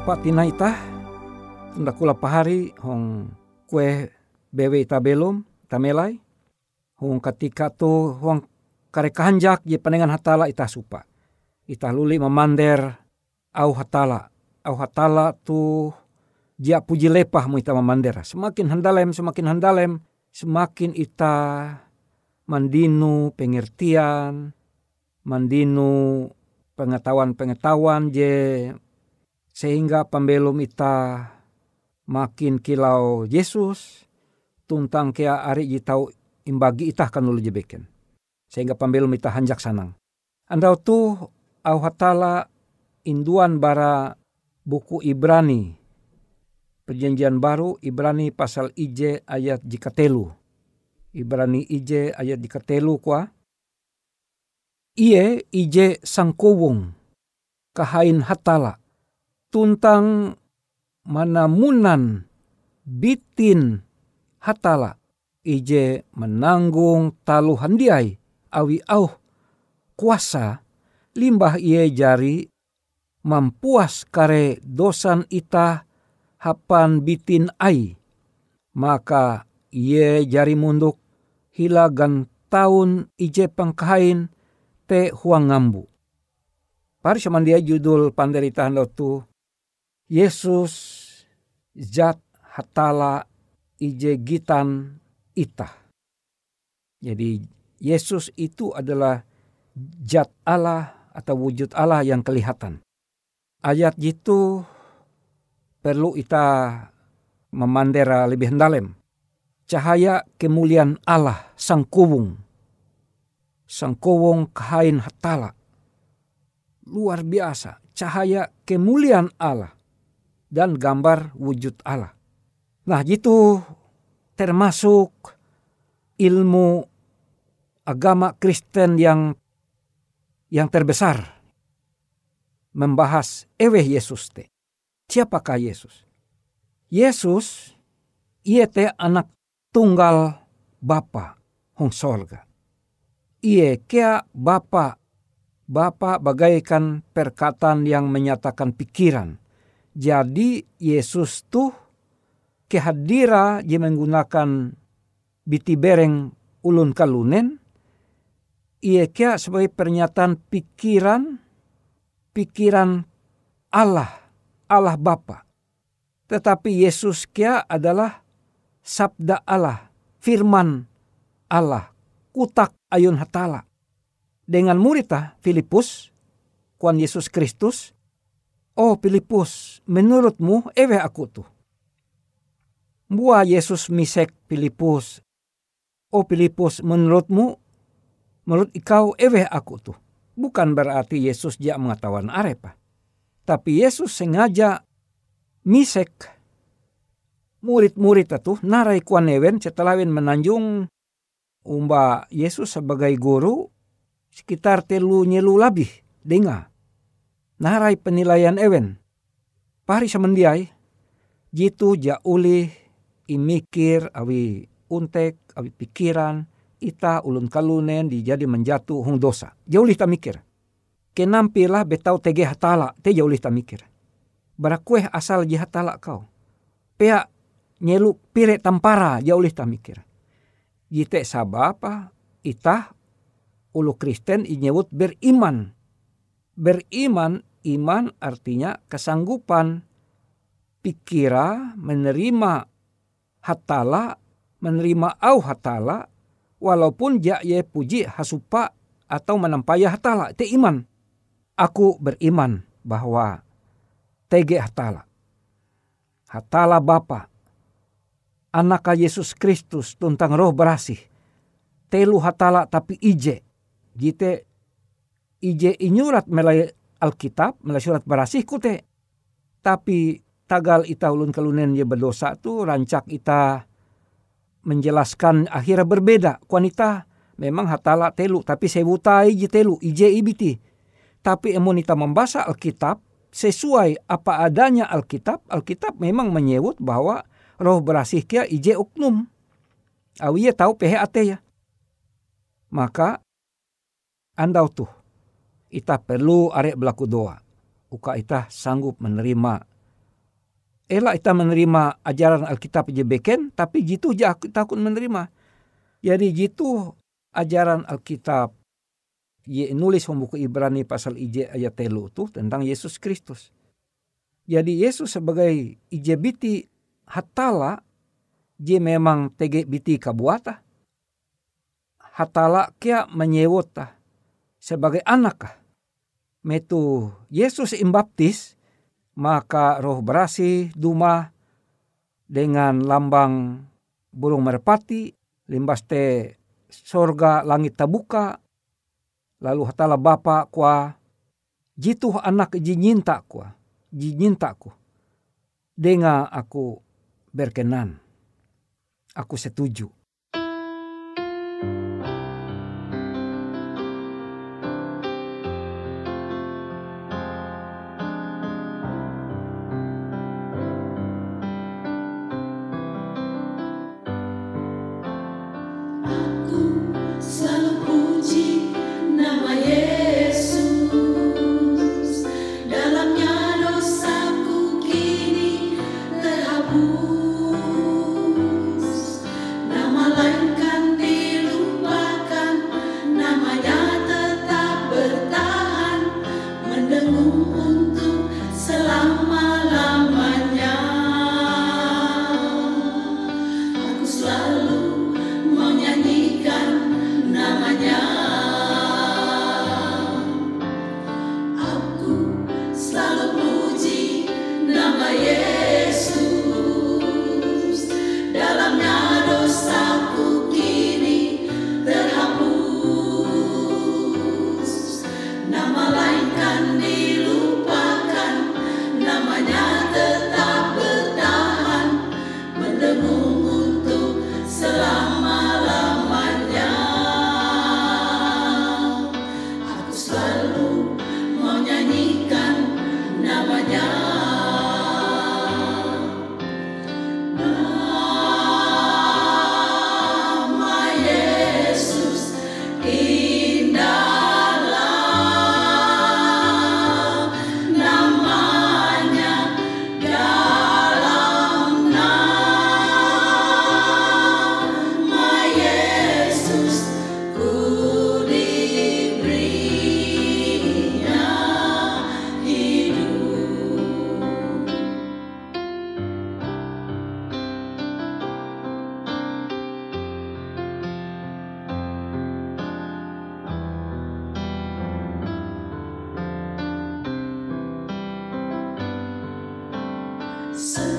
Hasupa tina ita tunda kula pahari hong kue bewe ita belum tamelai hong ketika tu hong kare kahanjak je panengan hatala ita supa. Ita luli memander au hatala. Au hatala tu jia puji lepah mu ita memander semakin handalem semakin handalem semakin ita mandinu pengertian mandinu pengetahuan-pengetahuan je sehingga pembelum ita makin kilau Yesus tuntang kea ari jitau imbagi itah kan ulu jebeken sehingga pembelum ita hanjak sanang. Andau tu au hatala induan bara buku Ibrani. Perjanjian baru Ibrani pasal IJ ayat jikatelu Ibrani IJ ayat jikatelu kwa. Iye IJ sangkowong kahain hatala tuntang manamunan bitin hatala. Ije menanggung talu handiai awi au kuasa limbah iye jari mampuas kare dosan ita hapan bitin ai. Maka iye jari munduk hilagan tahun ije pangkain te huang ngambu. Pari dia judul panderitahan tu Yesus zat hatala ije gitan ita. Jadi Yesus itu adalah zat Allah atau wujud Allah yang kelihatan. Ayat itu perlu kita memandera lebih dalam. Cahaya kemuliaan Allah sang kubung. Sang kubung kain hatala. Luar biasa. Cahaya kemuliaan Allah dan gambar wujud Allah. Nah, itu termasuk ilmu agama Kristen yang yang terbesar membahas eweh Yesus te. Siapakah Yesus? Yesus ia te anak tunggal Bapa hong sorga. Ia kea Bapa Bapa bagaikan perkataan yang menyatakan pikiran jadi Yesus tuh kehadira dia menggunakan biti bereng ulun kalunen. Ia kia sebagai pernyataan pikiran pikiran Allah Allah Bapa. Tetapi Yesus kia adalah sabda Allah firman Allah kutak ayun hatala. Dengan muridnya Filipus kuan Yesus Kristus Oh Filipus, menurutmu ewe aku tuh. Buah Yesus misek Filipus. Oh Filipus, menurutmu, menurut ikau ewe aku tuh. Bukan berarti Yesus jak mengatakan arepa. Tapi Yesus sengaja misek murid-murid itu narai kuan ewen setelah ewen menanjung umba Yesus sebagai guru sekitar telu nyelu lebih dengar narai penilaian ewen. Pari semendiai, jitu ja uli imikir awi untek, awi pikiran, ita ulun kalunen dijadi menjatuh hung dosa. Jauh ta mikir. Kenampilah betau tege hatala, te jauh ta mikir. Barakueh asal ji hatala kau. Pea nyelu pire tampara jauh ta mikir. Jite sabapa ita ulu Kristen inyewut beriman. Beriman iman artinya kesanggupan pikira menerima hatala menerima au hatala walaupun ja ye puji hasupa atau menampaya hatala itu iman aku beriman bahwa tege hatala. Hatala Bapa, anak Yesus Kristus tentang roh berasih. Telu hatala tapi ije. Jite ije inyurat melai Alkitab, melai surat berasih kute. Tapi tagal ita ulun kalunen ye berdosa tu rancak ita menjelaskan akhirnya berbeda. Kuanita memang hatala telu tapi sebuta ije telu, ije ibiti. Tapi emonita membaca Alkitab sesuai apa adanya Alkitab, Alkitab memang menyebut bahwa roh berasih kia ije uknum. Awiye tahu PHAT ya. Maka andau tuh ita perlu arek berlaku doa. Uka ita sanggup menerima. Ela ita menerima ajaran Alkitab je beken, tapi jitu je aku takut menerima. Jadi jitu ajaran Alkitab ye nulis buku Ibrani pasal ije ayat telu tuh tentang Yesus Kristus. Jadi Yesus sebagai ije biti hatala je memang tege biti kabuata. Hatala kia menyewota sebagai anak Metu. Yesus imbaptis maka roh berasi duma dengan lambang burung merpati limbas te sorga langit tabuka lalu hatala bapa kwa jitu anak jinyinta kwa jinyinta ku dengan aku berkenan. Aku setuju Aku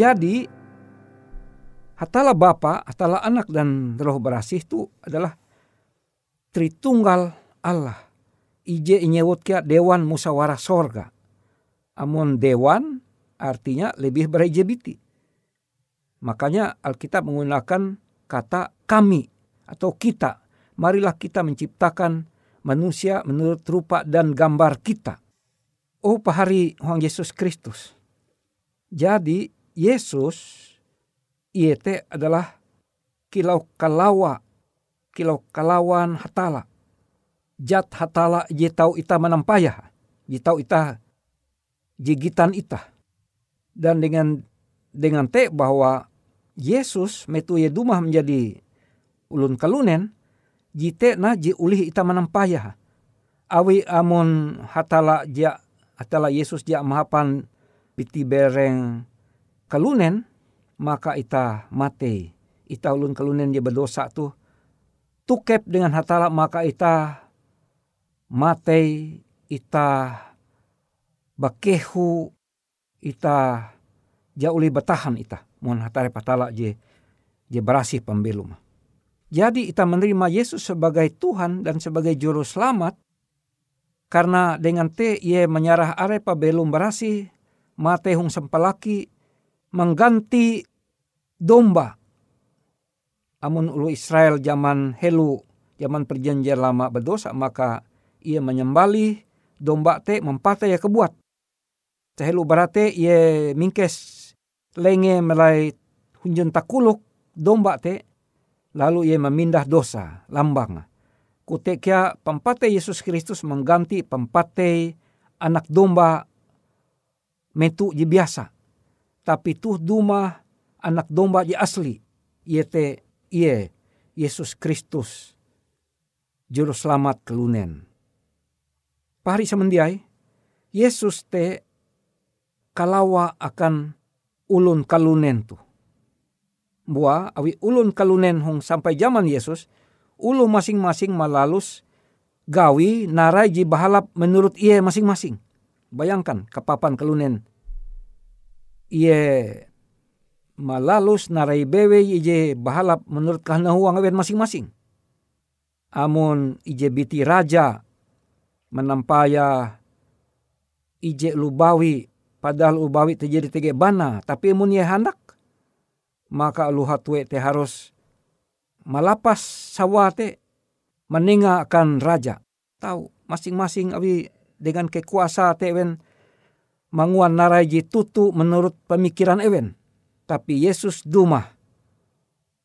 Jadi Hatala Bapa, Hatala Anak dan Roh Berasih itu adalah Tritunggal Allah. Ije inyewot kia Dewan Musawarah Sorga. Amun Dewan artinya lebih berejebiti. Makanya Alkitab menggunakan kata kami atau kita. Marilah kita menciptakan manusia menurut rupa dan gambar kita. Oh pahari Huang Yesus Kristus. Jadi Yesus iete adalah kilau kalawa, kilau kalawan hatala. Jat hatala jetau ita menampayah, jetau ita jigitan ita. Dan dengan dengan te bahwa Yesus metu dumah menjadi ulun kalunen, jite na ji ulih ita menampayah. Awi amun hatala ja hatala Yesus ja mahapan biti bereng kalunen, maka ita mate. Ita ulun kalunen dia berdosa tu. Tukep dengan hatala maka ita mate. Ita bakehu. Ita jauli betahan ita. Mohon hatare patala je, je berasih pembelum. Jadi ita menerima Yesus sebagai Tuhan dan sebagai juru selamat. Karena dengan te ia menyarah arepa belum berasih. Mate hung sempalaki mengganti domba. Amun ulu Israel zaman Helu, zaman perjanjian lama berdosa, maka ia menyembali domba te mempate ya kebuat. Tehelu berate ia mingkes lenge melai hunjun takuluk domba te, lalu ia memindah dosa lambang. Kutekia pempate Yesus Kristus mengganti pempate anak domba metu ji biasa. Tapi tuh duma anak domba je asli. Yete iye Yesus Kristus. Juru selamat kelunen. Pahari semendiai, Yesus te kalawa akan ulun kalunen tu. Buah awi ulun kalunen hong sampai zaman Yesus, ulu masing-masing malalus gawi narai ji bahalap menurut iye masing-masing. Bayangkan kepapan kelunen. Iye malalus narai bewe ije bahalap menurut kahnahuang awen masing-masing. Amun ije biti raja menampaya ije lubawi padahal lubawi terjadi tege bana tapi mun ye handak maka lu hatwe te harus malapas sawate meninga akan raja. Tahu masing-masing abi dengan kekuasa te ewen manguan narai tutu menurut pemikiran ewen tapi Yesus duma.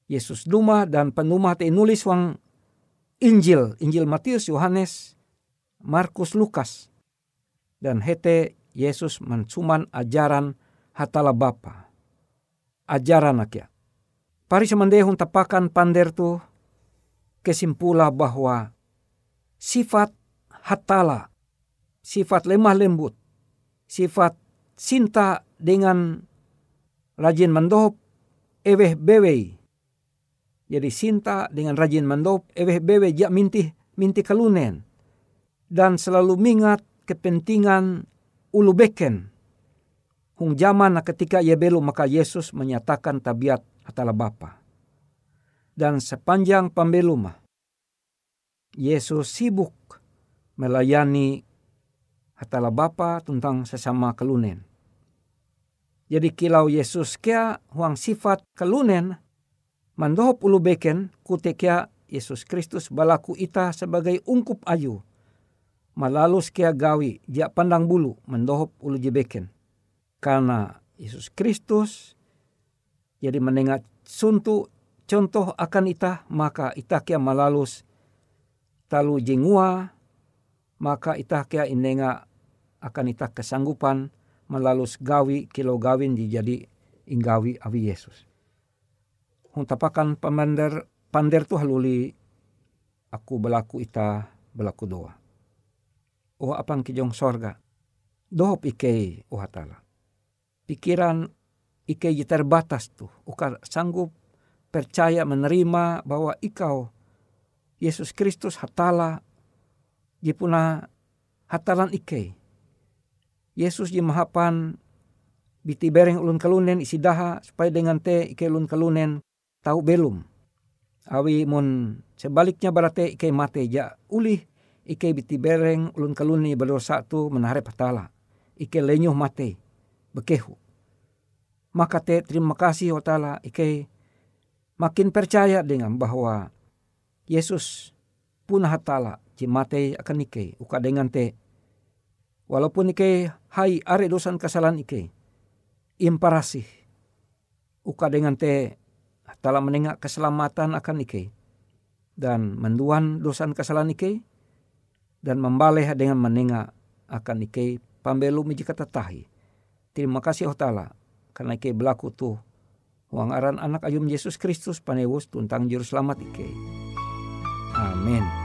Yesus duma dan penumah te nulis wang Injil, Injil Matius, Yohanes, Markus, Lukas. Dan hete Yesus mencuman ajaran hatala Bapa. Ajaran akia. Pari semendehun tapakan pander tu kesimpula bahwa sifat hatala, sifat lemah lembut, sifat cinta dengan rajin mendop eweh bewe. Jadi sinta dengan rajin mendop eweh bewe jak minti minti kalunen. Dan selalu mingat kepentingan ulu beken. Hung zaman ketika ia belum maka Yesus menyatakan tabiat atala Bapa. Dan sepanjang pembelum Yesus sibuk melayani hatala Bapa tentang sesama kelunen jadi kilau Yesus kia huang sifat kelunen mandohop ulu beken kute kia Yesus Kristus balaku ita sebagai ungkup ayu. Malalus kia gawi dia pandang bulu mandohop ulu jebeken. Karena Yesus Kristus jadi mendengar suntu contoh akan ita maka ita kia malalus talu jengua maka ita kia inenga akan ita kesanggupan melalus gawi kilo gawin dijadi inggawi awi Yesus. Hong tapakan pamander pander tu haluli aku belaku ita belaku doa. Oh apang kijong sorga. Dohop ike oh hatala. Pikiran ike terbatas tu. Uka sanggup percaya menerima bahwa ikau Yesus Kristus hatala jipuna hatalan ike Yesus di mahapan biti bereng ulun kalunen isi daha supaya dengan te ike ulun kalunen tahu belum. Awi mun sebaliknya berarti ike mate ja ulih ike biti bereng ulun kalunen berdosa tu menaharap hatala. Ike lenyuh mate bekehu. Maka te terima kasih hatala ike makin percaya dengan bahwa Yesus punah hatala mate akan ike uka dengan te. Walaupun ike hai are dosan kesalahan ike imparasi uka dengan te hatala menengak keselamatan akan ike. Dan menduan dosan kesalahan ike dan membaleh dengan menengak akan ike pambelu jika tetahi terima kasih hatala karena ike berlaku tuh. Wang aran anak ayum Yesus Kristus panewus tuntang juru selamat ike. Amen.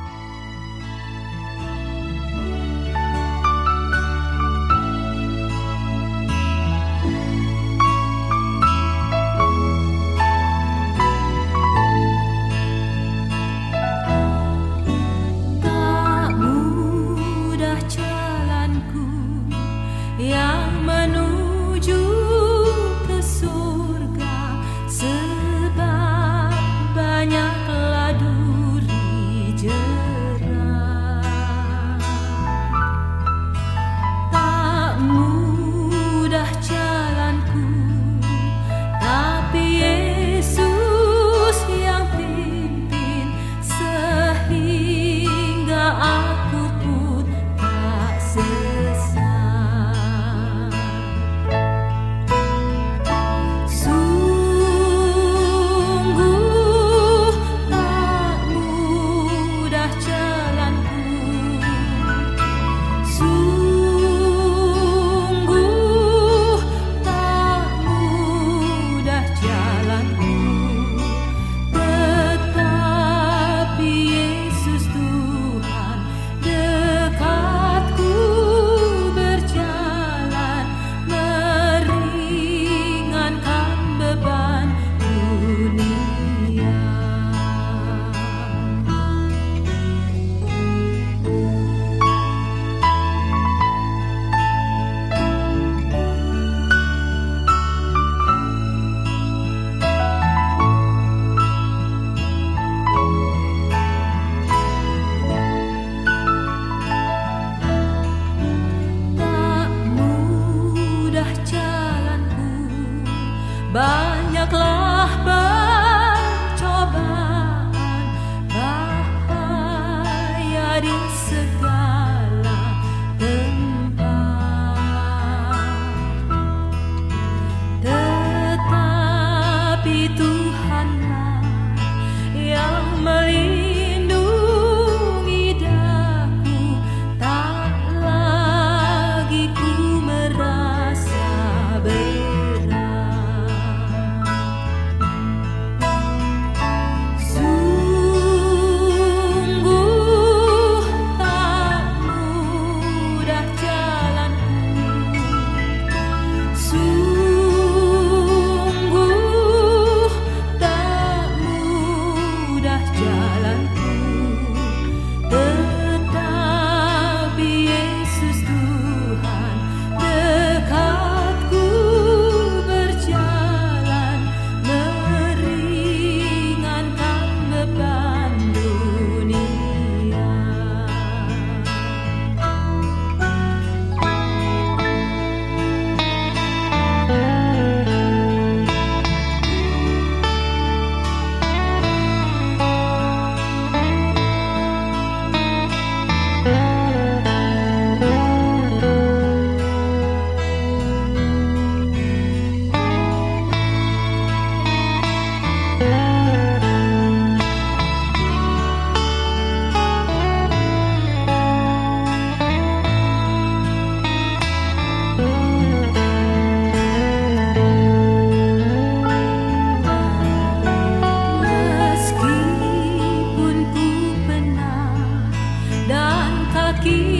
aquí.